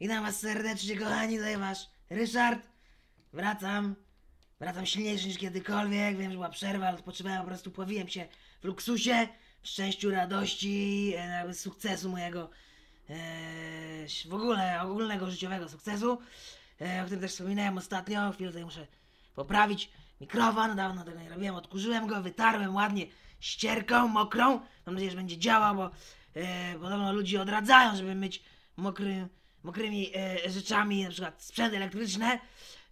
Witam was serdecznie, kochani, tutaj wasz Ryszard. Wracam. Wracam silniejszy niż kiedykolwiek. Wiem, że była przerwa, ale odpoczywałem, po prostu powiłem się w luksusie, w szczęściu, radości, e, sukcesu mojego, e, w ogóle ogólnego życiowego sukcesu, e, o którym też wspominałem ostatnio. Chwilę tutaj muszę poprawić mikrofon, dawno tego nie robiłem, odkurzyłem go, wytarłem ładnie ścierką mokrą. Mam nadzieję, że będzie działał, bo e, podobno ludzie odradzają, żeby myć mokry, mokrymi e, rzeczami, na przykład sprzęty elektryczne.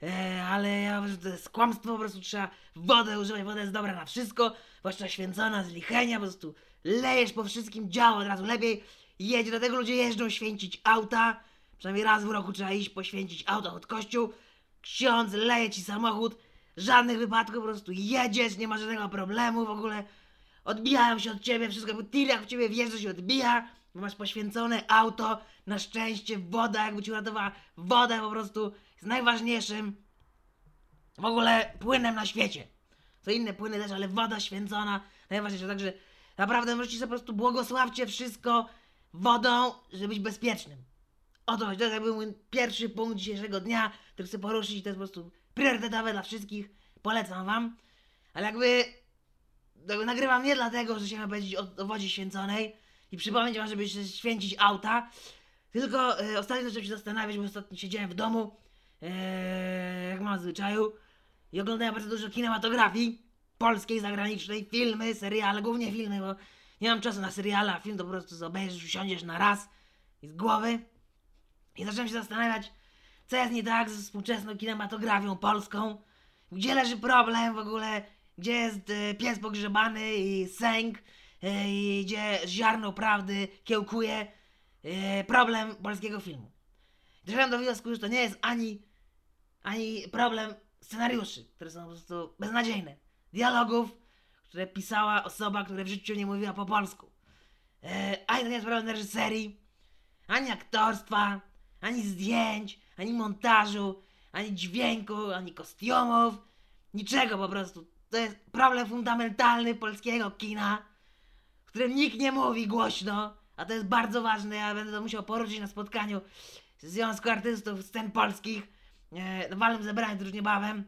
E, ale ja uważam, że to jest kłamstwo, po prostu trzeba wodę używać, woda jest dobra na wszystko, zwłaszcza święcona z lichenia, po prostu lejesz po wszystkim, działa od razu lepiej, jedzie, do tego ludzie jeżdżą święcić auta, przynajmniej raz w roku trzeba iść poświęcić auto od kościół, ksiądz leje ci samochód, żadnych wypadków, po prostu jedziesz, nie ma żadnego problemu w ogóle, odbijają się od ciebie, wszystko, bo tir jak w ciebie wjeżdża się odbija, bo masz poświęcone auto, na szczęście woda, jakby ci uratowała wodę po prostu jest najważniejszym w ogóle płynem na świecie. Co inne płyny też, ale woda święcona najważniejsza, także naprawdę możecie sobie po prostu błogosławcie wszystko wodą, żeby być bezpiecznym. Oto to jakby mój pierwszy punkt dzisiejszego dnia, który chcę poruszyć, to jest po prostu priorytetowe dla wszystkich, polecam wam, ale jakby jakby nagrywam nie dlatego, że chciałem powiedzieć o, o wodzie święconej i przypomnieć wam, żeby święcić auta, tylko e, ostatnio zacząłem się zastanawiać, bo ostatnio siedziałem w domu, e, jak mam zwyczaju, i oglądałem bardzo dużo kinematografii, polskiej, zagranicznej, filmy, seriale, głównie filmy, bo nie mam czasu na seriale, a film to po prostu obejrzysz, usiądziesz na raz i z głowy. I zacząłem się zastanawiać, co jest nie tak ze współczesną kinematografią polską, gdzie leży problem w ogóle, gdzie jest e, pies pogrzebany i sęk, gdzie ziarno prawdy kiełkuje e, problem polskiego filmu. Doszedłem do wniosku, że to nie jest ani, ani problem scenariuszy, które są po prostu beznadziejne, dialogów, które pisała osoba, która w życiu nie mówiła po polsku. E, ani to nie jest problem reżyserii, ani aktorstwa, ani zdjęć, ani montażu, ani dźwięku, ani kostiumów, niczego po prostu. To jest problem fundamentalny polskiego kina, w którym nikt nie mówi głośno, a to jest bardzo ważne. Ja będę to musiał poruszyć na spotkaniu Związku Artystów Scen Polskich e, na walnym zebraniu już niebawem.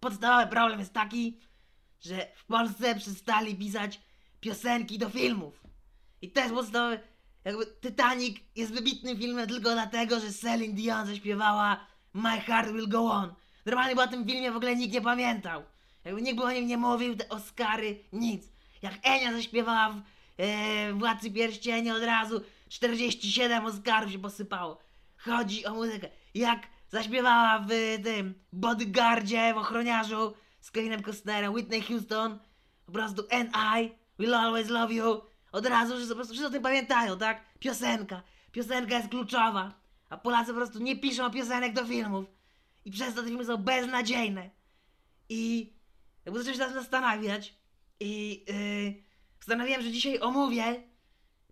Podstawowy problem jest taki, że w Polsce przestali pisać piosenki do filmów. I to jest podstawowy. Jakby Titanic jest wybitnym filmem tylko dlatego, że Celine Dion zaśpiewała My Heart Will Go On. Normalnie bo o tym filmie w ogóle nikt nie pamiętał. Jakby nikt by o nim nie mówił, te Oscary, nic. Jak Enia zaśpiewała w e, Władcy Pierścienia od razu 47 Oscarów się posypało. Chodzi o muzykę. Jak zaśpiewała w tym Bodyguardzie, w Ochroniarzu z Kevinem Costnerem, Whitney Houston, po prostu And I Will Always Love You. Od razu, że po prostu wszyscy o tym pamiętają, tak? Piosenka. Piosenka jest kluczowa. A Polacy po prostu nie piszą piosenek do filmów. I przez to te filmy są beznadziejne. I jakby zacząłem się nad tym zastanawiać. I yy, postanowiłem, że dzisiaj omówię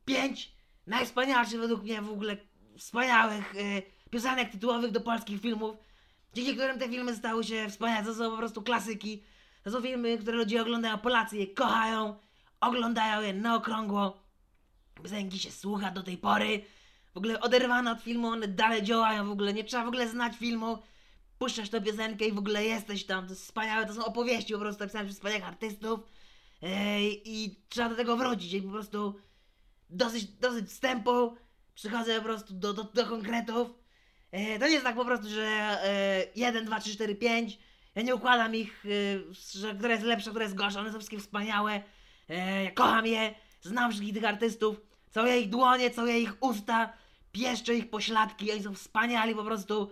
pięć najwspanialszych według mnie w ogóle wspaniałych yy, piosenek tytułowych do polskich filmów, dzięki którym te filmy stały się wspaniałe. To są po prostu klasyki. To są filmy, które ludzie oglądają, Polacy je kochają, oglądają je na okrągło. Piosenki się słucha do tej pory. W ogóle oderwane od filmu, one dalej działają w ogóle. Nie trzeba w ogóle znać filmu. Puszczasz tę piosenkę i w ogóle jesteś tam. To jest wspaniałe, to są opowieści po prostu napisane przez wspaniałych artystów. I trzeba do tego wrócić. I po prostu dosyć, dosyć wstępu. Przychodzę po prostu do, do, do konkretów. E, to nie jest tak po prostu, że e, 1, 2, 3, 4, 5. Ja nie układam ich, e, że która jest lepsza, która jest gorsza. One są wszystkie wspaniałe. E, ja kocham je. Znam wszystkich tych artystów. Całuję ich dłonie, całuję ich usta. Pieszczę ich pośladki. Oni są wspaniali po prostu.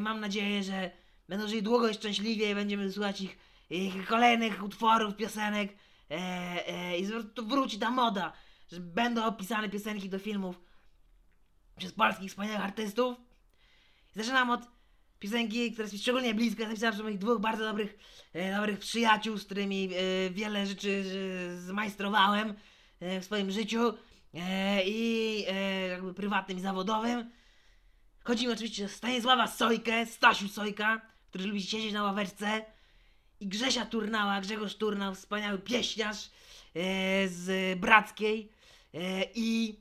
Mam nadzieję, że będą żyli długo i szczęśliwie i będziemy słuchać ich, ich kolejnych utworów, piosenek. E, e, I wróci ta moda, że będą opisane piosenki do filmów przez polskich wspaniałych artystów. I zaczynam od piosenki, która jest mi szczególnie bliska. Napisałem przez moich dwóch bardzo dobrych, e, dobrych przyjaciół, z którymi e, wiele rzeczy e, zmajstrowałem e, w swoim życiu i jakby prywatnym i zawodowym. Chodzi mi oczywiście o Stanisława Sojkę, Stasiu Sojka, który lubi siedzieć na ławeczce i Grzesia Turnała, Grzegorz Turnał, wspaniały pieśniarz e, z Brackiej e, i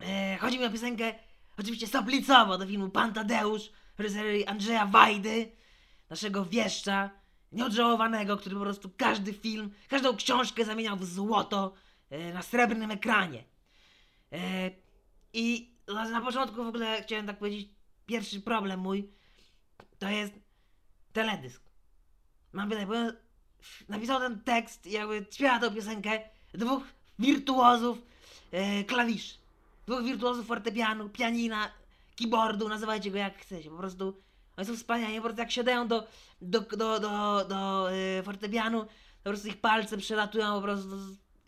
e, chodzi mi o piosenkę oczywiście soplicowo do filmu Pan Tadeusz w reżyserii Andrzeja Wajdy, naszego wieszcza, nieodżałowanego, który po prostu każdy film, każdą książkę zamieniał w złoto e, na srebrnym ekranie. E, I na początku w ogóle chciałem tak powiedzieć, pierwszy problem mój to jest teledysk. Mam wydaje, bo napisał ten tekst jakby śpiewa tę piosenkę dwóch wirtuozów e, klawiszy. Dwóch wirtuozów fortepianu, pianina, keyboardu, nazywajcie go jak chcecie. Po prostu oni są wspaniali, po prostu jak siadają do, do, do, do, do e, fortepianu, po prostu ich palce przelatują, po prostu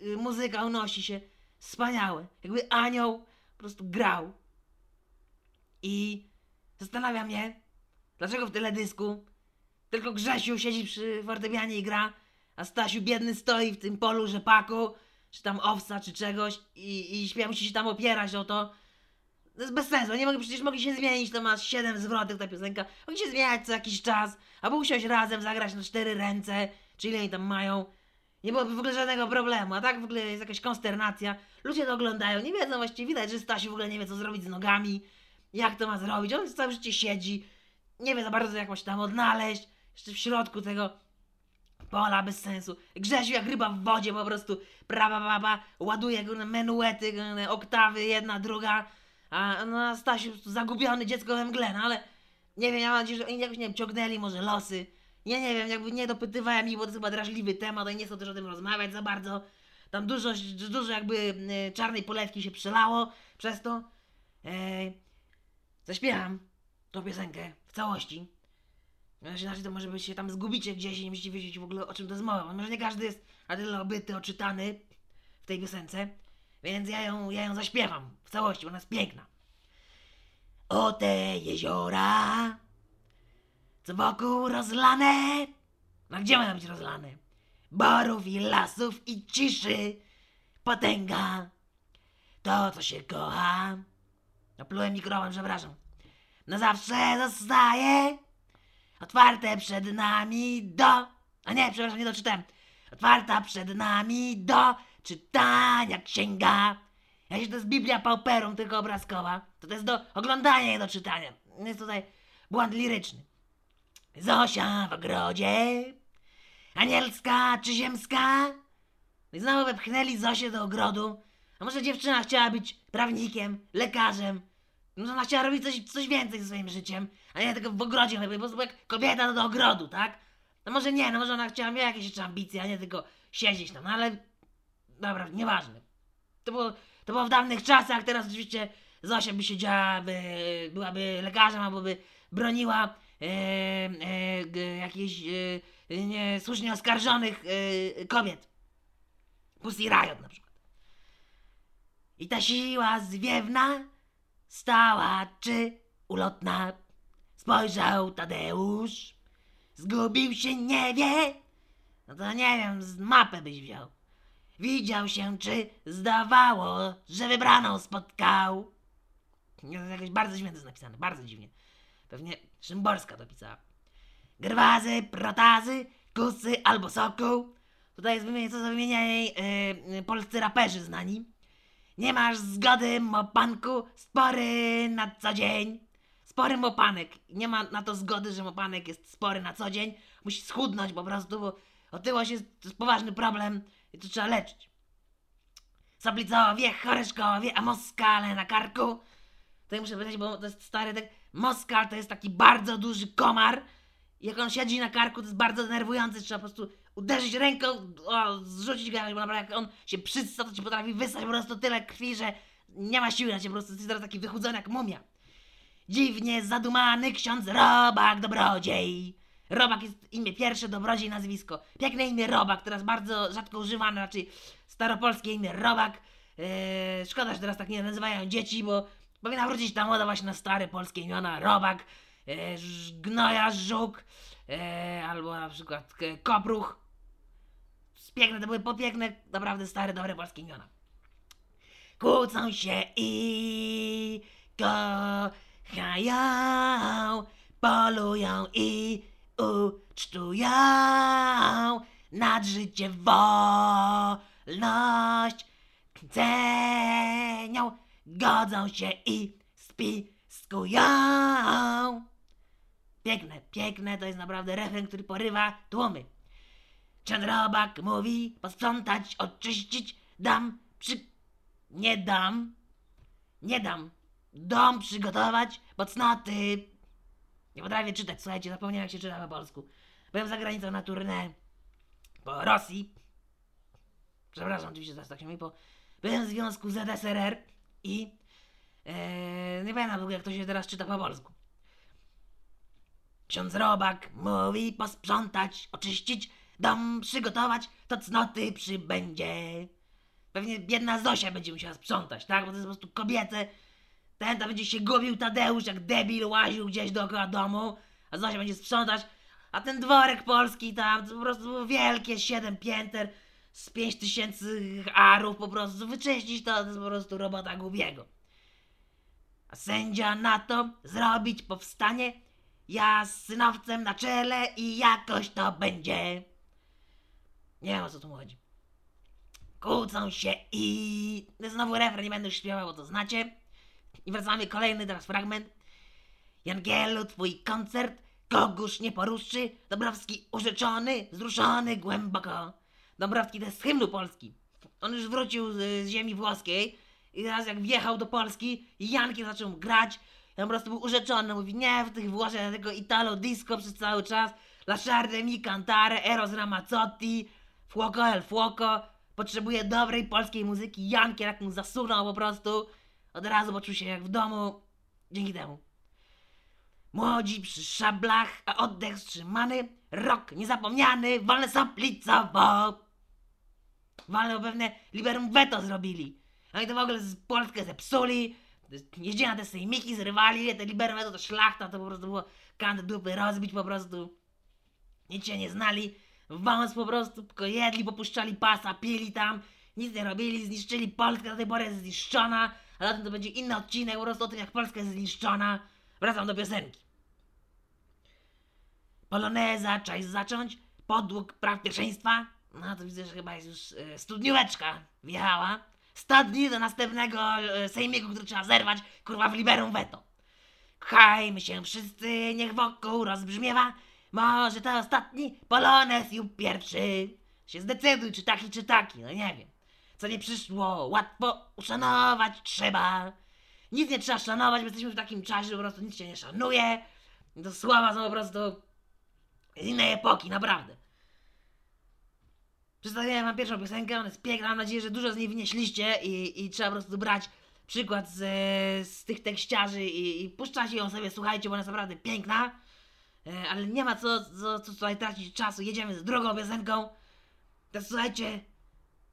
e, muzyka unosi się. Wspaniałe. Jakby anioł po prostu grał. I zastanawia mnie, dlaczego w teledysku tylko Grzesiu siedzi przy fortepianie i gra, a Stasiu biedny stoi w tym polu rzepaku, czy tam owca, czy czegoś i, i śpiewa, musi się tam opierać o to. To jest bez sensu, nie mogli, przecież mogli się zmienić, to ma 7 zwrotów ta piosenka. Mogli się zmieniać co jakiś czas, albo usiąść razem, zagrać na cztery ręce, czy ile oni tam mają. Nie byłoby w ogóle żadnego problemu, a tak w ogóle jest jakaś konsternacja. Ludzie to oglądają, nie wiedzą właściwie, widać, że Stasiu w ogóle nie wie co zrobić z nogami, jak to ma zrobić. On całe życie siedzi, nie wie za bardzo jak ma się tam odnaleźć. Jeszcze w środku tego pola bez sensu. Grzesiu jak ryba w wodzie po prostu prawa baba ładuje go na menuety, oktawy, jedna, druga. A no Stasiu zagubiony dziecko we mgle, no ale nie wiem, ja mam nadzieję, że oni jakoś nie wiem, ciągnęli może losy. Ja nie wiem, jakby nie dopytywałem ich, bo to jest chyba drażliwy temat, oni nie chcą też o tym rozmawiać za bardzo. Tam dużo, dużo jakby y, czarnej polewki się przelało przez to. Eee, zaśpiewam tą piosenkę w całości. Znaczy, inaczej to może być się tam zgubicie gdzieś i nie będziecie wiedzieć w ogóle o czym to jest mowa. Może nie każdy jest na tyle obyty, oczytany w tej piosence, więc ja ją, ja ją zaśpiewam w całości, ona jest piękna. O te jeziora, co wokół rozlane, no gdzie mają być rozlane? Borów i lasów i ciszy, potęga, to co się kocha. Oplułem mikrofon, przepraszam. Na zawsze zostaje Otwarte przed nami do... A nie, przepraszam, nie doczytałem. Otwarta przed nami do czytania księga. Ja się to jest Biblia pauperum, tylko obrazkowa. To to jest do oglądania i do czytania. Jest tutaj błąd liryczny. Zosia w ogrodzie. Anielska czy ziemska? I znowu wepchnęli Zosię do ogrodu. A może dziewczyna chciała być prawnikiem, lekarzem, no ona chciała robić coś, coś więcej ze swoim życiem, a nie tylko w ogrodzie, po prostu jak kobieta no do ogrodu, tak? No może nie, no może ona chciała mieć jakieś jeszcze ambicje, a nie tylko siedzieć tam, no ale dobra, nieważne. To było, to było w dawnych czasach, teraz oczywiście Zosia by siedziała, by, byłaby lekarzem albo by broniła e, e, jakichś e, nie, oskarżonych e, kobiet. Pussy Riot na przykład. I ta siła zwiewna Stała czy ulotna? Spojrzał Tadeusz. Zgubił się, nie wie? No to nie wiem, z mapę byś wziął. Widział się, czy zdawało, że wybraną spotkał. To jest jakoś bardzo dziwnie to jest napisane, bardzo dziwnie. Pewnie Szymborska to pisała. Grwazy, protazy, kusy albo soku. Tutaj jest wymienienie, co za wymienianie yy, yy, polscy raperzy znani. Nie masz zgody, mopanku, spory na co dzień. Spory mopanek. Nie ma na to zgody, że mopanek jest spory na co dzień. Musi schudnąć po prostu, bo otyłość jest, to jest poważny problem i to trzeba leczyć. Soplicowie, choreszkowie, a moskale na karku. Tutaj muszę powiedzieć, bo to jest stary tak. Moskal to jest taki bardzo duży komar. Jak on siedzi na karku, to jest bardzo denerwujący. Trzeba po prostu uderzyć ręką, o, zrzucić go, bo naprawdę jak on się przysta, to ci potrafi wysłać po prostu tyle krwi, że nie ma siły na ciebie, po prostu jesteś teraz taki wychudzony jak mumia. Dziwnie zadumany ksiądz Robak Dobrodziej. Robak jest imię pierwsze, Dobrodziej nazwisko. Piękne imię Robak, teraz bardzo rzadko używane, raczej staropolskie imię Robak. Eee, szkoda, że teraz tak nie nazywają dzieci, bo powinna wrócić ta moda właśnie na stare polskie imiona. Robak, eee, Gnoja, Żuk, eee, albo na przykład Kopruch. Piękne, to były popiękne, naprawdę stare, dobre polskie imiona. Kłócą się i kochają, polują i ucztują nad życie wolność cenią, godzą się i spiskują. Piękne, piękne, to jest naprawdę refren, który porywa tłumy. Czanrobak mówi posprzątać, oczyścić, dam przy... Nie dam. Nie dam. Dom przygotować, bo cnoty. Nie potrafię czytać, słuchajcie, zapomniałem jak się czyta po polsku. Byłem za granicą na tournée po Rosji. Przepraszam, oczywiście teraz tak się mówi, bo byłem w związku z ZSRR i e, nie pamiętam w ogóle jak to się teraz czyta po polsku. Ksiądz Robak mówi posprzątać, oczyścić, dom przygotować, to cnoty przybędzie. Pewnie biedna Zosia będzie musiała sprzątać, tak? Bo to jest po prostu kobiety. Ten to będzie się gubił Tadeusz jak debil łaził gdzieś dookoła domu, a Zosia będzie sprzątać. A ten dworek polski tam, to po prostu wielkie siedem pięter z pięć tysięcy arów po prostu. Wyczyścić to, to jest po prostu robota Gubiego. A sędzia na to zrobić powstanie, ja z synowcem na czele i jakoś to będzie. Nie wiem o co tu chodzi. Kłócą się i... Znowu refren, nie będę już śpiewał, bo to znacie. I wracamy kolejny teraz fragment. Jangielu, twój koncert kogoż nie poruszy. Dobrowski urzeczony, wzruszony głęboko. Dobrowski to jest hymnu Polski. On już wrócił z, z ziemi włoskiej i teraz jak wjechał do Polski i Jankiel zaczął grać, ja po prostu był urzeczony. Mówi, nie, w tych Włoszech tego Italo disco przez cały czas. Lasciare mi cantare, Eros Ramazzotti, Fuoco el Fuoco. Potrzebuje dobrej polskiej muzyki. Jankiel jak mu zasunął po prostu. Od razu poczuł się jak w domu. Dzięki temu. Młodzi przy szablach, a oddech wstrzymany. Rok niezapomniany, wolne soplicowo. Wolne, bo pewne liberum veto zrobili. Oni to w ogóle z Polskę zepsuli. Jeździli na te sejmiki, zrywali, te liberum veto to szlachta, to po prostu było kant dupy rozbić po prostu. Nic się nie znali. Wąs po prostu, tylko jedli, popuszczali pasa, pili tam. Nic nie robili, zniszczyli Polskę, do tej pory jest zniszczona. A zatem to będzie inny odcinek po prostu o tym, jak Polska jest zniszczona. Wracam do piosenki. Poloneza, czas zacząć. Podług praw pierwszeństwa. No to widzę, że chyba jest już e, studnióweczka wjechała. 100 dni do następnego e, sejmiku, który trzeba zerwać, kurwa, w liberum veto. Kochajmy się wszyscy, niech wokół rozbrzmiewa. Może to ostatni polonez i pierwszy. Się zdecyduj, czy taki, czy taki, no nie wiem. Co nie przyszło, łatwo uszanować trzeba. Nic nie trzeba szanować, bo jesteśmy w takim czasie, że po prostu nic się nie szanuje. To słowa są po prostu z innej epoki, naprawdę. Przedstawiłem wam pierwszą piosenkę, ona jest piękna, mam nadzieję, że dużo z niej wynieśliście i, i trzeba po prostu brać przykład z, z tych tekściarzy i, i puszczacie ją sobie, słuchajcie, bo ona jest naprawdę piękna. E, ale nie ma co, co, co tutaj tracić czasu, jedziemy z drugą piosenką. To słuchajcie,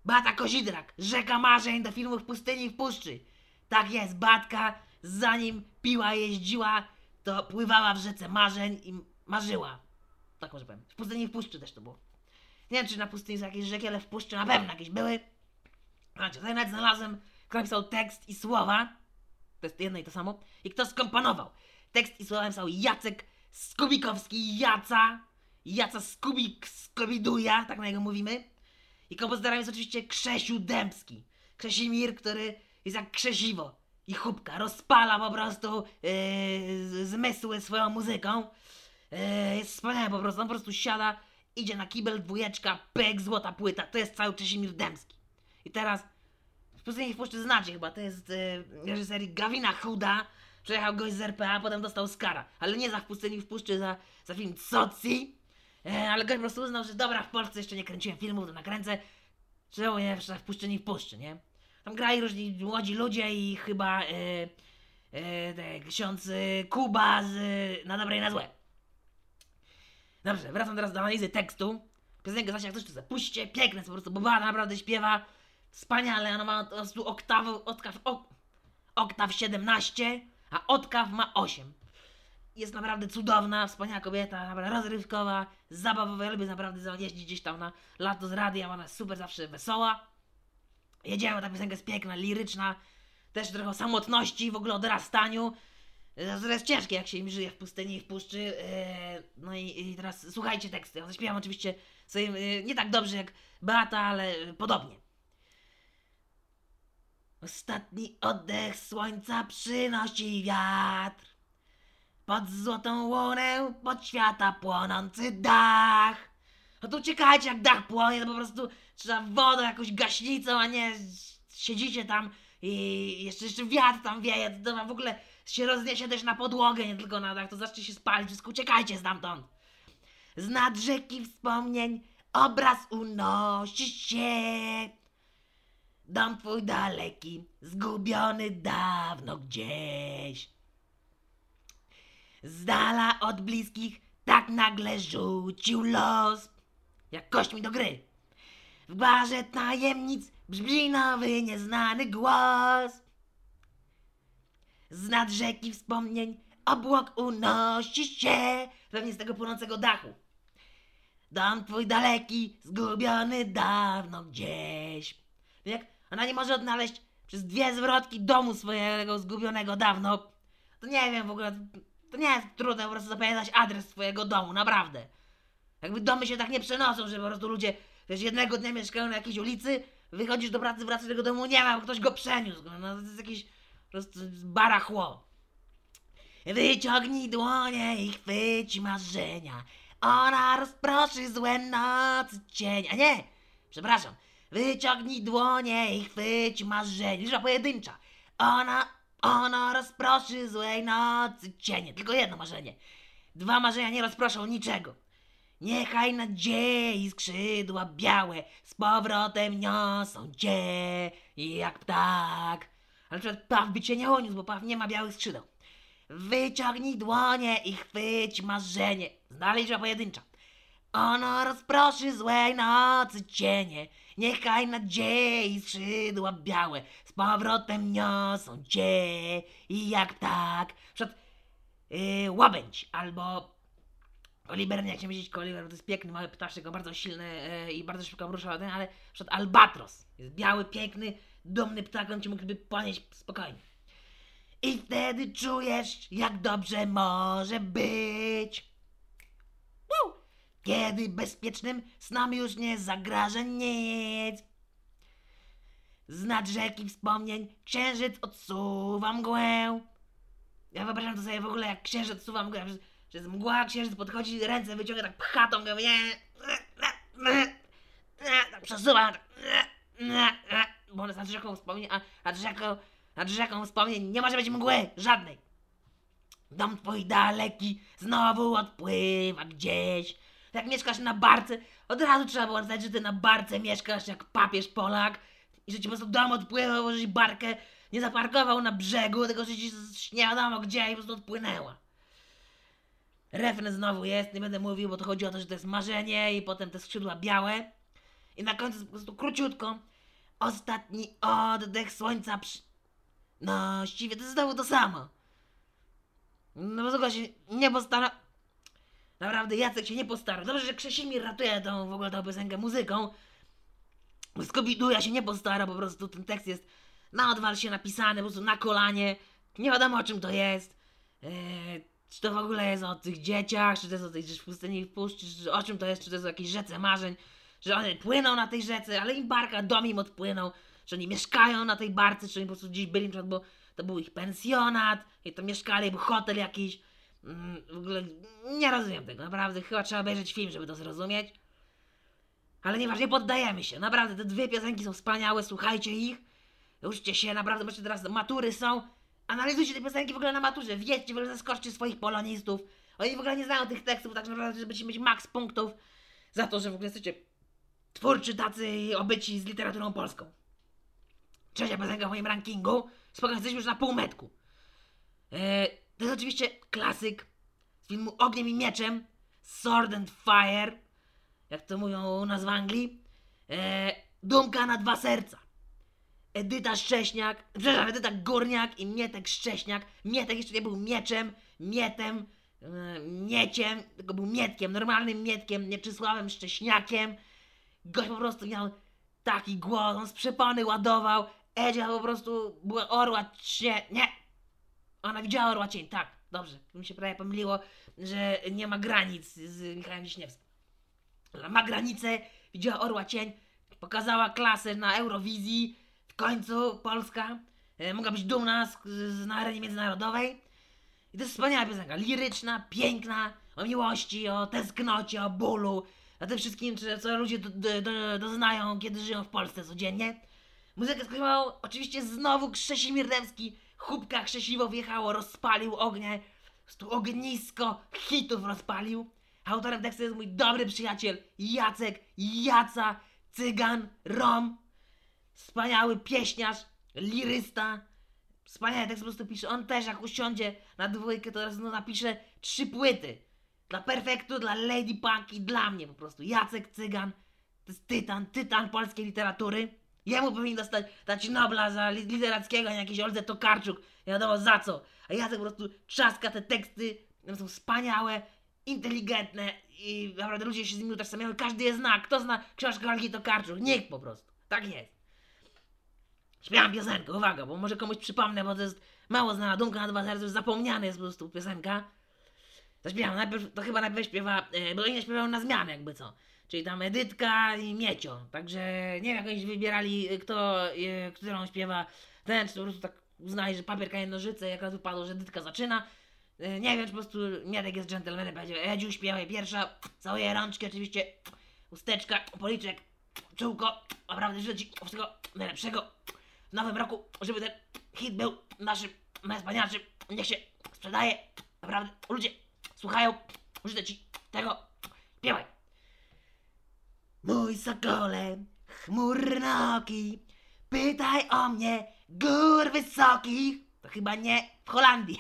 Bata Kozidrak, Rzeka Marzeń do filmów Pustyni i w Puszczy. Tak jest, Batka, zanim piła jeździła, to pływała w rzece marzeń i marzyła. Tak może powiem. W pustyni i w puszczy też to było. Nie wiem, czy na pustyni są jakieś rzeki, ale w puszczy na pewno jakieś były. Znaczy, tutaj nawet znalazłem, kto napisał tekst i słowa. To jest jedno i to samo. I kto skomponował. Tekst i słowa napisał Jacek Skubikowski, Jaca. Jaca Skubik, Skobiduja, tak na niego mówimy. I kompozytorem jest oczywiście Krzesiu Dębski. Krzesimir, który jest jak krzesiwo i chubka. Rozpala po prostu yy, zmysły swoją muzyką. Yy, jest wspaniały po prostu. On po prostu siada, idzie na kibel, dwójeczka, pyk, złota płyta. To jest cały Krzesimir Dębski. I teraz w pustyni w puszczy znacie chyba. To jest yy, reżyserii Gawina Chuda. Przejechał gość z RPA, potem dostał Skara. Ale nie za w pustyni w puszczy, za, za film Soci. E, ale gość po prostu uznał, że dobra, w Polsce jeszcze nie kręciłem filmów, to nakręcę. Czemu nie w puszczyni w puszczy, nie? Tam grali różni młodzi ludzie i chyba e, e, te, ksiądz e, Kuba z e, Na dobre i na złe. Dobrze, wracam teraz do analizy tekstu. Piosenkę Zasia, jak coś tu zapuśćcie, piękne po prostu, bo Bada naprawdę śpiewa wspaniale, ona ma po prostu oktawy, oktaw, ok, oktaw 17, a oktaw ma 8 jest naprawdę cudowna, wspaniała kobieta, naprawdę rozrywkowa, zabawowa. Ja lubię naprawdę jeździć gdzieś tam na lato z radia, ona jest super zawsze wesoła. Jedziemy, ta piosenka jest piękna, liryczna, też trochę o samotności, w ogóle o dorastaniu. To jest ciężkie, jak się im żyje w pustyni i w puszczy. Eee, no i, i teraz słuchajcie teksty. Ja zaśpiewam oczywiście sobie nie tak dobrze jak Beata, ale podobnie. Ostatni oddech słońca przynosi wiatr. Pod złotą łunę, pod świata płonący dach. No to uciekajcie, jak dach płonie, to po prostu trzeba wodą, jakąś gaśnicą, a nie siedzicie tam i jeszcze, jeszcze wiatr tam wieje, to w ogóle się rozniesie też na podłogę, nie tylko na dach, to zacznie się spalić, wszystko uciekajcie stamtąd. Z nad rzeki wspomnień obraz unosi się. Dom twój daleki, zgubiony dawno gdzieś. Z dala od bliskich tak nagle rzucił los, jak kośćmi do gry. W barze tajemnic brzmi nowy, nieznany głos. Z nad rzeki wspomnień obłok unosi się, pewnie z tego płonącego dachu. Dom twój daleki, zgubiony dawno gdzieś. Jak ona nie może odnaleźć przez dwie zwrotki domu swojego zgubionego dawno, to nie wiem w ogóle, to nie jest trudne po prostu zapamiętać adres swojego domu, naprawdę. Jakby domy się tak nie przenoszą, że po prostu ludzie, wiesz, jednego dnia mieszkają na jakiejś ulicy, wychodzisz do pracy, wracasz do tego domu, nie ma, bo ktoś go przeniósł. No, to jest jakieś po prostu barachło. Wyciągnij dłonie i chwyć marzenia. Ona rozproszy złe nocy cień. A nie, przepraszam. Wyciągnij dłonie i chwyć marzenia. Liczba pojedyncza. Ona, ona rozproszy złej nocy cienie. Tylko jedno marzenie. Dwa marzenia nie rozproszą niczego. Niechaj nadziei skrzydła białe z powrotem niosą cię jak ptak. Ale przykład paw by cię nie uniósł, bo paw nie ma białych skrzydeł. Wyciągnij dłonie i chwyć marzenie. Znaleźć liczba pojedyncza. Ono rozproszy złej nocy cienie. Niechaj nadziei skrzydła białe z powrotem niosą cię i jak ptak. Przed yy, łabędź albo Oliver, nie chciałem powiedzieć Oliver, to jest piękny mały ptaszek, o bardzo silny yy, i bardzo szybko rusza, ale przed albatros. Jest biały, piękny, dumny ptak, on ci mógłby ponieść spokojnie. I wtedy czujesz, jak dobrze może być. Woo! Kiedy bezpiecznym snom już nie zagraża nic. Z nad rzeki wspomnień księżyc odsuwa mgłę. Ja wyobrażam to sobie w ogóle, jak księżyc odsuwa mgłę, że jest mgła, księżyc podchodzi, ręce wyciąga, tak pcha tą mgłę, tak przesuwa, tak, bo on jest nad rzeką wspomnień, a nad rzeką nad rzeką wspomnień nie może być mgły żadnej. Dom twój daleki znowu odpływa gdzieś. Jak mieszkasz na barce, od razu trzeba było znać, że ty na barce mieszkasz jak papież Polak i że ci po prostu dom odpływał, bo żeś barkę nie zaparkował na brzegu, tylko że ci nie wiadomo gdzie i po prostu odpłynęła. Refren znowu jest, nie będę mówił, bo to chodzi o to, że to jest marzenie i potem te skrzydła białe. I na końcu po prostu króciutko. Ostatni oddech słońca przy... No, właściwie to jest znowu to samo. No bo tylko się nie postara... Naprawdę, Jacek się nie postarał. Dobrze, że Krzesimir ratuje tą w ogóle tą piosenkę muzyką. Scooby-Doo ja się nie postara, po prostu ten tekst jest na odwal się napisany, po prostu na kolanie. Nie wiadomo o czym to jest. Eee, czy to w ogóle jest o tych dzieciach, czy to jest o tej pustyni w puszczy, czy o czym to jest, czy to jest o jakiejś rzece marzeń, że one płyną na tej rzece, ale im barka dom im odpłynął że oni mieszkają na tej barce, czy oni po prostu gdzieś byli, na przykład, bo to był ich pensjonat, i to mieszkali, był hotel jakiś. Mm, w ogóle nie rozumiem tego, naprawdę. Chyba trzeba obejrzeć film, żeby to zrozumieć. Ale nieważne, nie poddajemy się. Naprawdę, te dwie piosenki są wspaniałe, słuchajcie ich. Uczcie się, naprawdę, bo teraz matury są. Analizujcie te piosenki w ogóle na maturze. Wiedzcie, w ogóle zaskoczcie swoich polonistów. Oni w ogóle nie znają tych tekstów, tak naprawdę, żeby mieć maks punktów za to, że w ogóle jesteście twórczy tacy obyci z literaturą polską trzecia piosenka w moim rankingu. Spokojnie, jesteśmy już na półmetku. E, to jest oczywiście klasyk z filmu Ogniem i Mieczem. Sword and Fire. Jak to mówią u nas w Anglii. E, Dumka na dwa serca. Edyta Szcześniak, przepraszam, Edyta Górniak i Mietek Szcześniak. Mietek jeszcze nie był mieczem, mietem, e, mieciem, tylko był mietkiem, normalnym mietkiem, Mieczysławem Szcześniakiem. Gość po prostu miał taki głos, on z przepony ładował, Edzia po prostu była orła cień. Nie! Ona widziała orła cień, tak, dobrze. Mi się prawie pomyliło, że nie ma granic z Michałem Wiśniewskim. Ona ma granice, widziała orła cień, pokazała klasę na Eurowizji. końcu Polska e, mogła być dumna z, z, na arenie międzynarodowej. I to jest wspaniała piosenka, liryczna, piękna, o miłości, o tęsknocie, o bólu, o tym wszystkim, co ludzie do, do, do, doznają, kiedy żyją w Polsce codziennie. Muzykę skrywał oczywiście znowu Krzesimir Dębski, chłopka Krzesiwo wjechało, rozpalił ognie, prostu ognisko hitów rozpalił. Autorem tekstu jest mój dobry przyjaciel Jacek Jaca Cygan Rom. Wspaniały pieśniarz, lirysta. Wspaniały tekst po prostu pisze. On też jak usiądzie na dwójkę, to no, napisze trzy płyty. Dla Perfektu, dla Lady Punk i dla mnie po prostu. Jacek Cygan to jest tytan, tytan polskiej literatury. Jemu powinien dostać dać Nobla za li- literackiego, a nie jakiś Oldze Tokarczuk. Nie wiadomo za co. A Jacek po prostu trzaska te teksty. One są wspaniałe, inteligentne i naprawdę ludzie się z nimi utożsamiają. Każdy je zna. Kto zna książkę Olgi Tokarczuk? Nikt po prostu. Tak jest. Śpiewam piosenkę, uwaga, bo może komuś przypomnę, bo to jest mało znana dumka na dwa serca, już zapomniana jest po prostu piosenka. Zaśpiewam, najpierw, to chyba najpierw śpiewa, e, bo oni śpiewają na zmianę jakby co. Czyli tam Edytka i Miecio. Także nie wiem jak oni wybierali kto, e, którą śpiewa ten, czy po prostu tak uznali, że papier, kamień, nożyce, jak raz wypadło, że Edytka zaczyna. E, Nie wiem, czy po prostu Miedek jest dżentelmenem, powiedział Edziu śpiewaj pierwsza, całuję rączki oczywiście, usteczka, policzek, czułko, naprawdę życzę Ci wszystkiego najlepszego w nowym roku, żeby ten hit był naszym najwspanialszym, niech się sprzedaje, naprawdę ludzie słuchają, życzę Ci tego, śpiewaj. Mój sokole, chmurnoki, pytaj o mnie gór wysokich, to chyba nie w Holandii.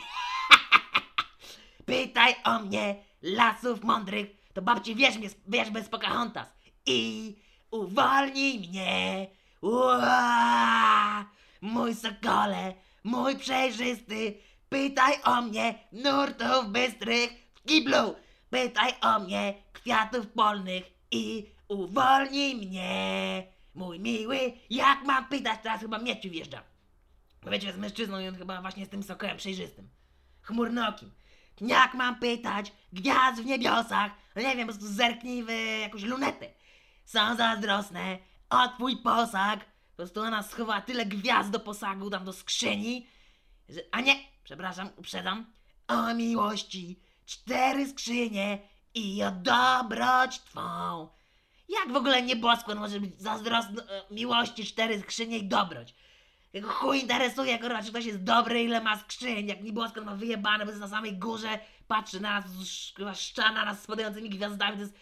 Pytaj o mnie lasów mądrych, to babci wierz, mnie, bez Pocahontas i uwolnij mnie. Ua! Mój sokole, mój przejrzysty, pytaj o mnie nurtów bystrych w kiblu. Pytaj o mnie kwiatów polnych i uwolnij mnie. Mój miły, jak mam pytać, teraz chyba Mieciu wjeżdża. Bo wiecie, jest mężczyzną i on chyba właśnie z tym sokolem przejrzystym. Chmurnokim. Jak mam pytać gwiazd w niebiosach? No nie wiem, po prostu zerknij w jakąś lunetę. Są zazdrosne o twój posag. Po prostu ona schowała tyle gwiazd do posagu, tam do skrzyni. Że, a nie, przepraszam, uprzedzam. O miłości cztery skrzynie i o dobroć twą. Jak w ogóle nieboskłon może być zazdrosny miłości cztery skrzynie i dobroć? Jego chuj interesuje, kurwa, czy ktoś jest dobry, ile ma skrzyń, jak nieboskłon ma wyjebane, bo jest na samej górze, patrzy na nas, kurwa, szczana nas spadającymi gwiazdami, to jest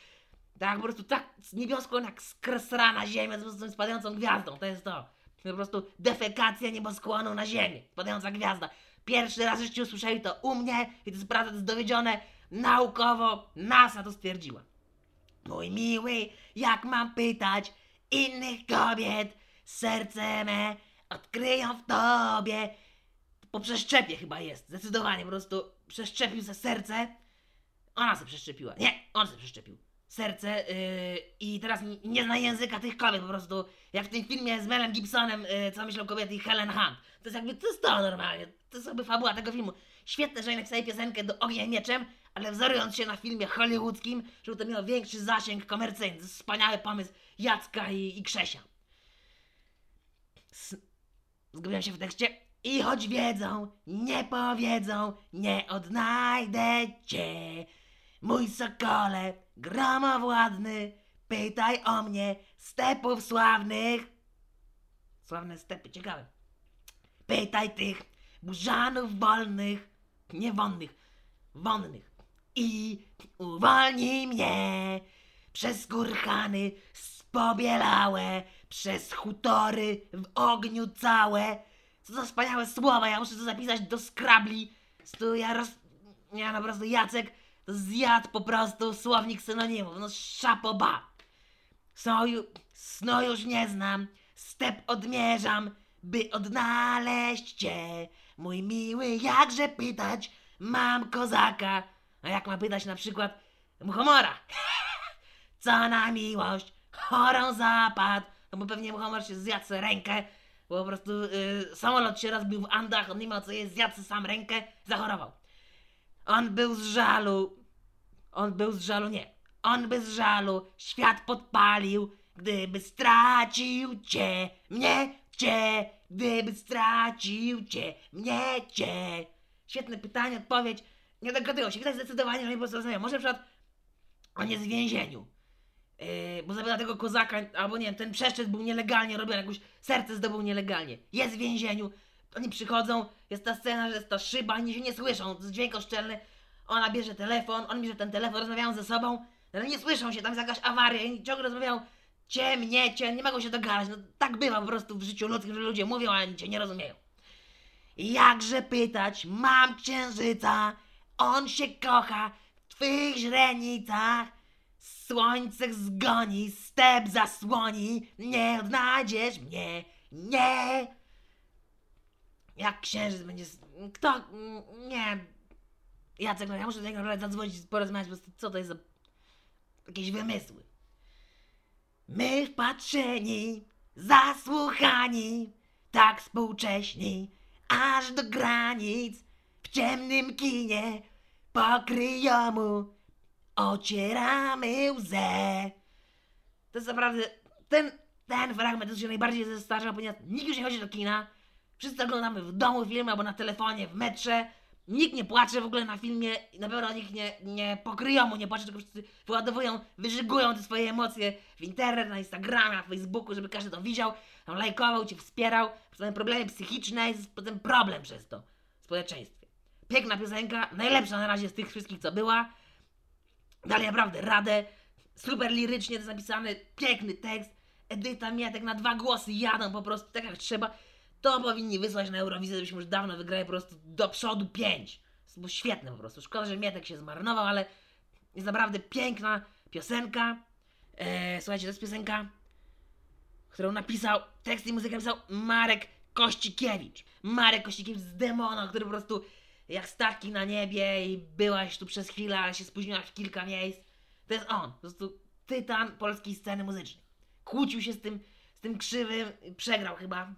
tak po prostu tak niebioskłon jak skresrana ziemia z po prostu spadającą gwiazdą, to jest to. To po prostu defekacja nieboskłonu na ziemię, spadająca gwiazda. Pierwszy raz w życiu usłyszeli to u mnie i to jest prawda, to jest dowiedzione naukowo, NASA to stwierdziła. Mój miły, jak mam pytać innych kobiet, serce me odkryją w tobie. Po przeszczepie chyba jest, zdecydowanie, po prostu przeszczepił se serce. Ona se przeszczepiła, nie, on se przeszczepił serce yy, i teraz nie zna języka tych kobiet po prostu, jak w tym filmie z Melem Gibsonem, yy, co myślą kobiety i Helen Hunt. To jest jakby, to jest to normalnie, to jest jakby fabuła tego filmu. Świetne, że oni napisali piosenkę do Ognia i Mieczem, ale wzorując się na filmie hollywoodzkim, żeby to miało większy zasięg komercyjny. Wspaniały pomysł Jacka i, i Krzesia. S- Zgubiłem się w tekście. I choć wiedzą, nie powiedzą, nie odnajdę cię. Mój sokole, gromowładny, pytaj o mnie stepów sławnych. Sławne stepy, ciekawe. Pytaj tych burzanów wolnych, nie wonnych, wonnych. I uwolnij mnie przez kurhany spobielałe, przez hutory w ogniu całe. Co za wspaniałe słowa, ja muszę to zapisać do skrabli. Tu ja roz... Ja po prostu Jacek zjadł po prostu słownik synonimów, no szapoba. Soju, snu już nie znam, step odmierzam, by odnaleźć cię. Mój miły, jakże pytać, mam kozaka. A jak ma pytać na przykład muchomora? Co na miłość, chorą zapadł. No bo pewnie muchomor się zjadł rękę, bo po prostu y, samolot się rozbił w Andach, on nie miał co jeść, zjadł sam rękę, zachorował. On był z żalu. On był z żalu, nie. On by z żalu świat podpalił, gdyby stracił cię, mnie, cię, gdyby stracił cię, mnie cię? Świetne pytanie, odpowiedź. Nie dogadują się. Ktoś zdecydowanie, że nie po prostu rozumiem. Może na przykład on jest w więzieniu. Yy, bo zabiera tego kozaka, albo nie wiem, ten przeszczep był nielegalnie robiony, jakoś serce zdobył nielegalnie. Jest w więzieniu, oni przychodzą, jest ta scena, że jest ta szyba, oni się nie słyszą, dźwięk oszczelny. Ona bierze telefon, on bierze ten telefon, rozmawiają ze sobą, ale nie słyszą się, tam jest jakaś awaria i ciągle rozmawiają cię, mnie, cię, nie mogą się dogadać. No tak bywa po prostu w życiu ludzkim, że ludzie mówią, a cię nie rozumieją. Jakże pytać, mam księżyca, on się kocha w twych źrenicach. Słońce zgoni, step zasłoni, nie odnajdziesz mnie, nie. Jak księżyc będzie... Kto? Nie. Jacek, no ja muszę do niego zadzwonić, porozmawiać, bo co to jest za... Jakieś wymysły. My wpatrzeni, zasłuchani, tak współcześni, aż do granic, ciemnym kinie, pokryjomu, ocieramy łzę. To jest naprawdę, ten, ten fragment się najbardziej zestarzał, ponieważ nikt już nie chodzi do kina, wszyscy oglądamy w domu filmy albo na telefonie, w metrze, nikt nie płacze w ogóle na filmie i na pewno nikt nie, nie pokryjomu nie płacze, tylko wszyscy wyładowują, wyżygują te swoje emocje w internet, na Instagramie, na Facebooku, żeby każdy to widział, tam lajkował, cię wspierał, potem problemy psychiczne, jest potem problem przez to. W społeczeństwie. Piękna piosenka, najlepsza na razie z tych wszystkich, co była. Dali naprawdę radę, super lirycznie to piękny tekst. Edyta Mietek na dwa głosy jadą po prostu tak jak trzeba. To powinni wysłać na Eurowizję, żebyśmy już dawno wygrali po prostu do przodu pięć. To było świetne po prostu. Szkoda, że Mietek się zmarnował, ale jest naprawdę piękna piosenka. Eee, słuchajcie, to jest piosenka, którą napisał, tekst i muzykę napisał Marek Kościkiewicz. Marek Kościkiewicz z Demona, który po prostu jak statki na niebie i byłaś tu przez chwilę, ale się spóźniłaś w kilka miejsc. To jest on, po prostu tytan polskiej sceny muzycznej. Kłócił się z tym, z tym krzywym, przegrał chyba.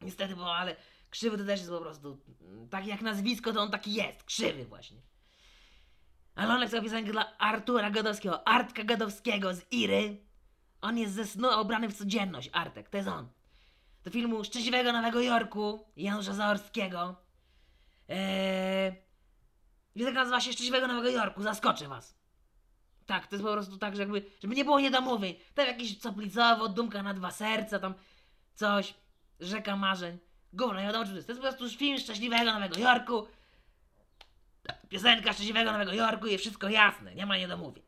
Niestety, bo ale krzywy to też jest po prostu mm, tak jak nazwisko, to on taki jest, krzywy właśnie. Ale on napisał piosenkę dla Artura Gadowskiego, Artka Gadowskiego z Iry. On jest ze snu ubrany w codzienność, Artek, to jest on. Do filmu Szczęśliwego Nowego Jorku Janusza Zaorskiego. Eee, piosenka nazywa się Szczęśliwego Nowego Jorku, zaskoczę was. Tak, to jest po prostu tak, że jakby, żeby nie było niedomówień. Tam jakieś coplicowo, dumka na dwa serca, tam coś, rzeka marzeń. Gówno, nie wiadomo czy to jest. To jest po prostu film Szczęśliwego Nowego Jorku. Piosenka Szczęśliwego Nowego Jorku i wszystko jasne, nie ma niedomówień.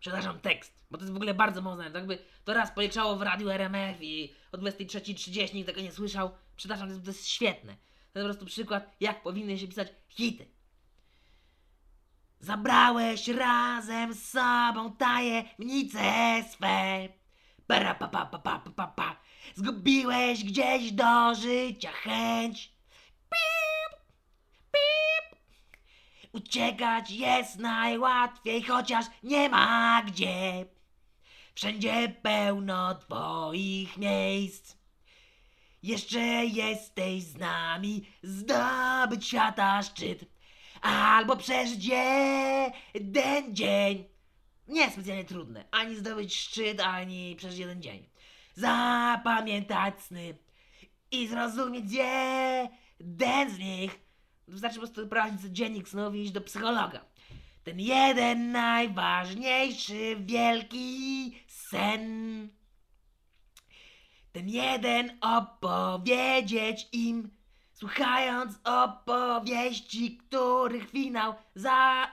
Przepraszam, tekst, bo to jest w ogóle bardzo mocne. To jakby to raz poleciało w radiu RMF i o 23.30 nikt tego nie słyszał. Przepraszam, to jest, to jest świetne. To po prostu przykład, jak powinny się pisać hity. Zabrałeś razem z sobą tajemnice swe. Para pa pa pa pa pa pa pa. Zgubiłeś gdzieś do życia chęć. Pip, pip. Uciekać jest najłatwiej, chociaż nie ma gdzie. Wszędzie pełno twoich miejsc. Jeszcze jesteś z nami, zdobyć świata szczyt. Albo przeżyć jeden dzień. Nie specjalnie trudne. Ani zdobyć szczyt, ani przeżyć jeden dzień. Zapamiętać sny i zrozumieć jeden z nich. Wystarczy po prostu prowadzić dziennik snów i iść do psychologa. Ten jeden najważniejszy wielki sen. Ten jeden opowiedzieć im, słuchając opowieści, których finał za...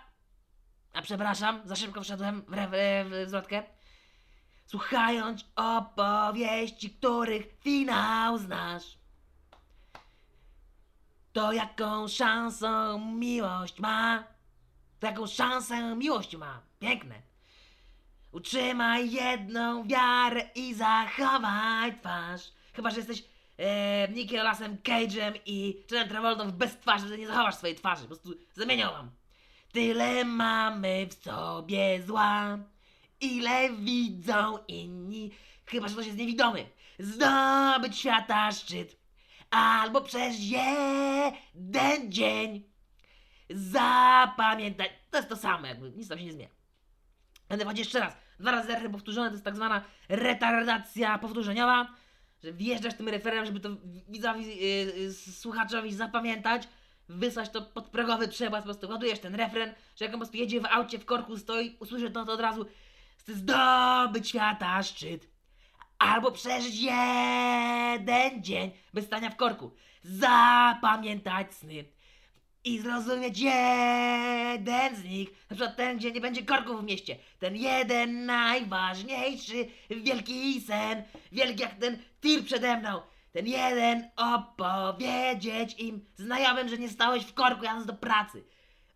A przepraszam, za szybko wszedłem w, re- w, w zwrotkę. Słuchając opowieści, których finał znasz. To jaką szansą miłość ma? To jaką szansę miłość ma? Piękne. Utrzymaj jedną wiarę i zachowaj twarz. Chyba, że jesteś e, Nicolasem Cage'em i Johnem Travoltą bez twarzy, wtedy nie zachowasz swojej twarzy. Po prostu zamienią wam. Tyle mamy w sobie zła, ile widzą inni. Chyba, że ktoś jest niewidomy. Zdobyć świata szczyt. Albo przeżyć jeden dzień. Zapamiętać. To jest to samo, jakby nic tam się nie zmienia. Będę powiedzieć jeszcze raz. Dwa razy R powtórzone to jest tak zwana retardacja powtórzeniowa. że wjeżdżasz tym referem, żeby to widzowi, yy, słuchaczowi zapamiętać, wysłać to podprogowy przebaz, po prostu ładujesz ten refren, że jak on po prostu jedzie w aucie, w korku stoi, usłyszy to, to od razu chce zdobyć świata szczyt. Albo przeżyć jeden dzień bez stania w korku. Zapamiętać sny. I zrozumieć jeden z nich. Na przykład ten, gdzie nie będzie korków w mieście. Ten jeden najważniejszy, wielki sen. Wielki jak ten tir przede mną. Ten jeden opowiedzieć im znajomym, że nie stałeś w korku jadąc do pracy.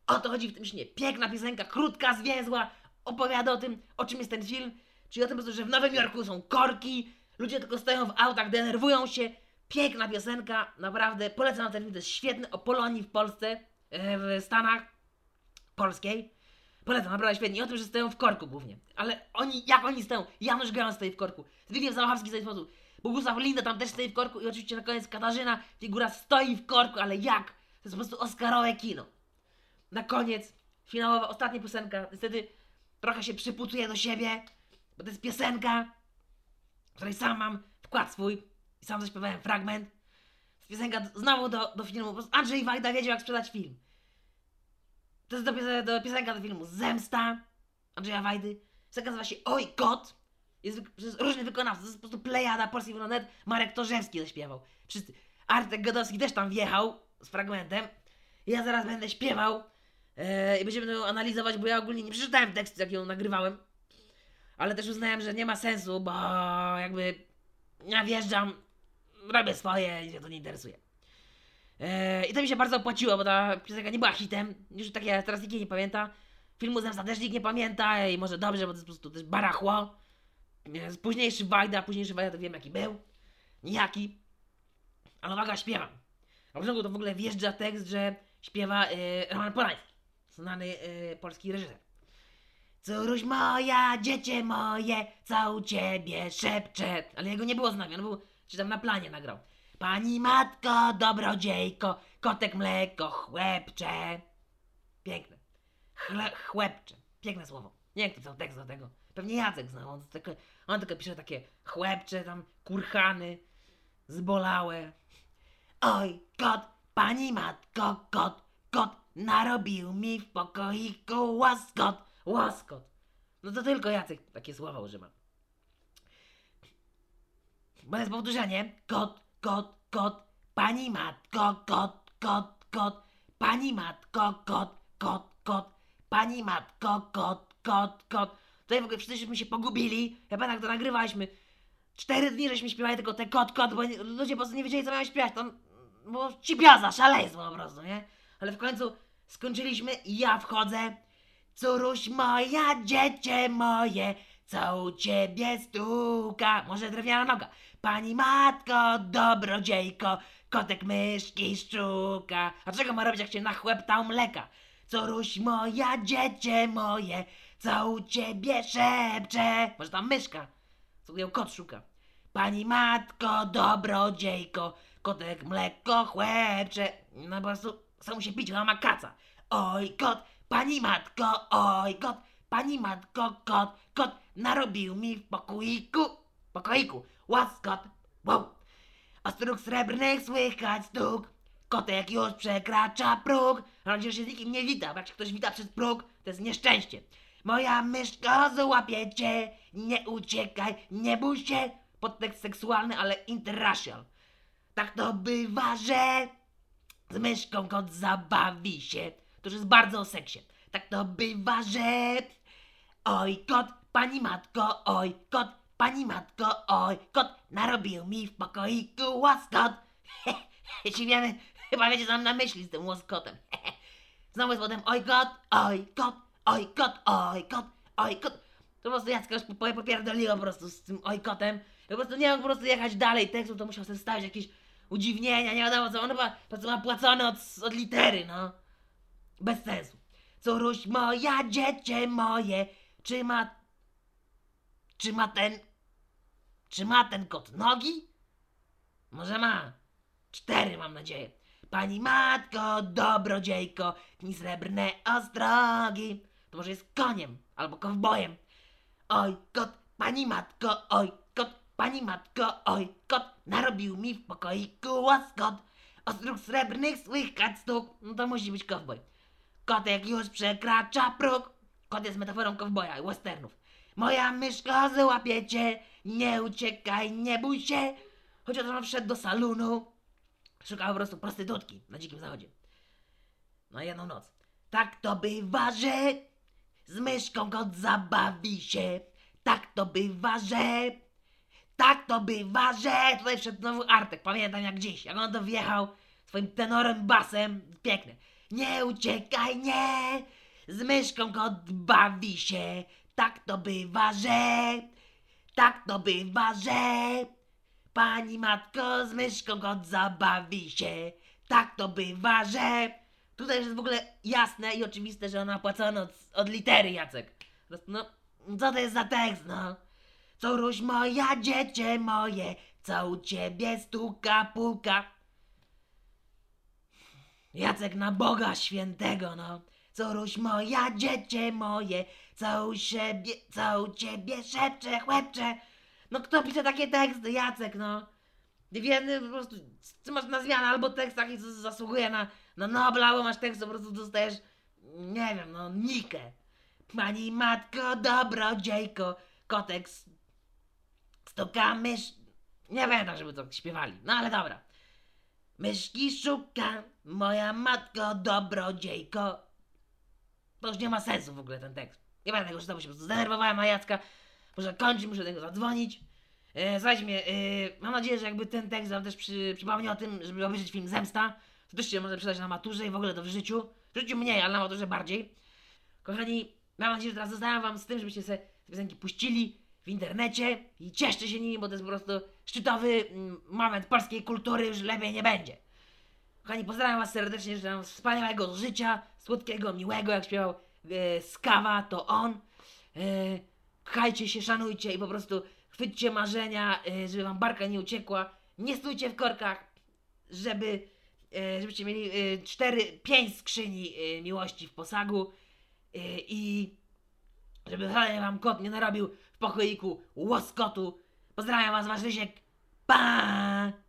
O to chodzi w tym śnie. Piękna piosenka, krótka, zwięzła. Opowiada o tym, o czym jest ten film. Czyli o tym że w Nowym Jorku są korki. Ludzie tylko stoją w autach, denerwują się. Piękna piosenka, naprawdę. Polecam ten film, to jest świetny. O Polonii w Polsce, e, w Stanach polskiej. Polecam, naprawdę świetnie. I o tym, że stoją w korku głównie. Ale oni, jak oni stoją? Janusz Gałan stoi w korku. Zbigniew Zamachowski stoi w sposób. Bogusław Linda tam też stoi w korku. I oczywiście na koniec Katarzyna, figura stoi w korku, ale jak? To jest po prostu oscarowe kino. Na koniec, finałowa, ostatnia piosenka. Niestety trochę się przyputuje do siebie, bo to jest piosenka, której sam mam wkład swój i sam zaśpiewałem fragment. Piosenka znowu do, do filmu. Andrzej Wajda wiedział, jak sprzedać film. To jest do, pios- do piosenka do filmu Zemsta Andrzeja Wajdy. Piosenka nazywa się Oj Kot. Jest przez różnych. To jest po prostu plejada polskich wykonanet. Marek Torzewski zaśpiewał. Wszyscy. Artek Godowski też tam wjechał z fragmentem. Ja zaraz będę śpiewał. Eee, I będziemy to analizować, bo ja ogólnie nie przeczytałem tekstu, jak ją nagrywałem. Ale też uznałem, że nie ma sensu, bo jakby ja wjeżdżam, robię swoje i mnie to nie interesuje. Eee, I to mi się bardzo opłaciło, bo ta piosenka nie była hitem. Już tak ja teraz nikt nie pamięta. Filmu Zemsta też nikt nie pamięta i może dobrze, bo to jest po prostu też barachło. Jest późniejszy Wajda, późniejszy Wajda to wiem jaki był. Nijaki. Ale uwaga, śpiewam. A początku to w ogóle wjeżdża tekst, że śpiewa e, Roman Polański. Znany e, polski reżyser. Córuś moja, dziecię moje, co u ciebie szepcze. Ale jego nie było z nami, on był, czy tam na planie nagrał. Pani matko, dobrodziejko, kotek mleko, chłepcze. Piękne. Chle, chłepcze. Piękne słowo. Nie wiem, kto pisał tekst do tego. Pewnie Jacek znał. On tylko, on tylko pisze takie chłepcze, tam kurchany, zbolałe. Oj, kot, pani matko, kot, kot, narobił mi w pokoiku łaskot, łaskot. No to tylko Jacek takie słowa używa. Jest powtórzenie. Kot, kot, kot, pani matko, kot, kot, kot, pani matko, kot, kot, kot, pani matko, kot, kot, kot. Tutaj w ogóle wszyscyśmy się pogubili. Ja pamiętam, to nagrywaliśmy. Cztery dni żeśmy śpiewali tylko te kot, kot, bo ludzie po prostu nie wiedzieli, co mają śpiewać. Tam było cipiaza, szaleństwo po prostu, nie? Ale w końcu skończyliśmy i ja wchodzę. Córuś moja, dziecię moje, co u ciebie stuka? Może drewniana noga. Pani matko, dobrodziejko, kotek myszki szczuka. A czego ma robić, jak się nachłeptał mleka? Córuś moja, dziecię moje, co u ciebie szepcze? Może tam myszka, co ją kot szuka. Pani matko, dobrodziejko, kotek mleko chłepcze. No po prostu chcą się pić, ona ma kaca. Oj kot, pani matko, oj kot, pani matko, kot, kot, narobił mi w pokoiku, pokoiku, łaskot, wow. A dróg srebrnych słychać stuk, kotek już przekracza próg, ale on się z nikim nie wita, bo jak ktoś wita przez próg, to jest nieszczęście. Moja myszko, złapie cię, nie uciekaj, nie bój się. Podtekst seksualny, ale interracial. Tak to bywa, że z myszką kot zabawi się. To już jest bardzo o seksie. Tak to bywa, że... Oj kot, pani matko, oj kot, pani matko, oj kot, narobił mi w pokoiku łaskot. Wiemy, chyba wiecie co mam na myśli z tym łaskotem. Znowu jest potem oj kot, oj kot, oj kot, oj kot, oj kot. To po prostu Jacka już po- popierdoliło po prostu z tym oj kotem. Ja po prostu nie mógł po prostu jechać dalej tekstu, to musiał sobie stawić jakieś udziwnienia, nie wiadomo co. On chyba po prostu ma płacone od, od litery, no. Bez sensu. Córuś moja, dziecię moje, czy ma... Czy ma ten... Czy ma ten kot nogi? Może ma. Cztery mam nadzieję. Pani matko, dobrodziejko, dni srebrne ostrogi. To może jest koniem albo kowbojem. Oj, kot, pani matko, oj, kot, pani matko, oj, kot, narobił mi w pokoiku łoskot. Ostróg srebrnych słychać stuk. No to musi być kowboj. Kotek już przekracza próg. Kot jest metaforą kowboja i westernów. Moja myszko, złapie cię. Nie uciekaj, nie bój się. Od razu wszedł do salonu. Szukał po prostu prostytutki na dzikim zachodzie. No jedną noc. Tak to bywa, że z myszką kot zabawi się. Tak to bywa, że... Tak to bywa, że... Tutaj wszedł znowu Artek, pamiętam jak dziś. Jak on to wjechał swoim tenorem, basem. Piękne. Nie uciekaj, nie! Z myszką kot bawi się. Tak to bywa, że... Tak to bywa, że... Pani matko, z myszką kot zabawi się. Tak to bywa, że... Tutaj jest w ogóle jasne i oczywiste, że ona płacona od, od litery, Jacek. No, co to jest za tekst, no? Córuś moja, dziecię moje, co u ciebie stuka puka. Jacek na Boga świętego, no. Córuś moja, dziecię moje, co u siebie, co u ciebie szepcze, chłepcze. No kto pisze takie teksty, Jacek, no? Ty wiemy, po prostu, ty masz na zmianę albo tekst taki z- zasługuje na, na Nobla, albo masz tekst, po prostu dostajesz, nie wiem, no, nikę. Pani matko, dobrodziejko, kotek s- stuka mysz... Nie pamiętam, żeby to śpiewali, no ale dobra. Myszki szuka, moja matko, dobrodziejko. To już nie ma sensu w ogóle ten tekst. Nie będę tego czytał, bo się po prostu zdenerwowałem na Jacka. Muszę kończyć, muszę do niego zadzwonić. E, słuchajcie mnie, e, mam nadzieję, że jakby ten tekst wam też przy, przypomni o tym, żeby obejrzeć film Zemsta. To też się może przydać na maturze i w ogóle to w życiu. W życiu mniej, ale na maturze bardziej. Kochani, mam nadzieję, że teraz zostawiam wam z tym, żebyście sobie te piosenki puścili w internecie i cieszcie się nimi, bo to jest po prostu szczytowy mm, moment polskiej kultury, już lepiej nie będzie. Kochani, pozdrawiam was serdecznie, życzę wam wspaniałego życia, słodkiego, miłego, jak śpiewał e, Skawa, to on. E, kochajcie się, szanujcie i po prostu chwyćcie marzenia, e, żeby wam barka nie uciekła. Nie stójcie w korkach, żeby, e, żebyście mieli e, cztery, pięć skrzyni e, miłości w posagu e, i żeby wcale wam kot nie narobił w pokoiku łoskotu. Pozdrawiam was, wasz Rysiek. Pa!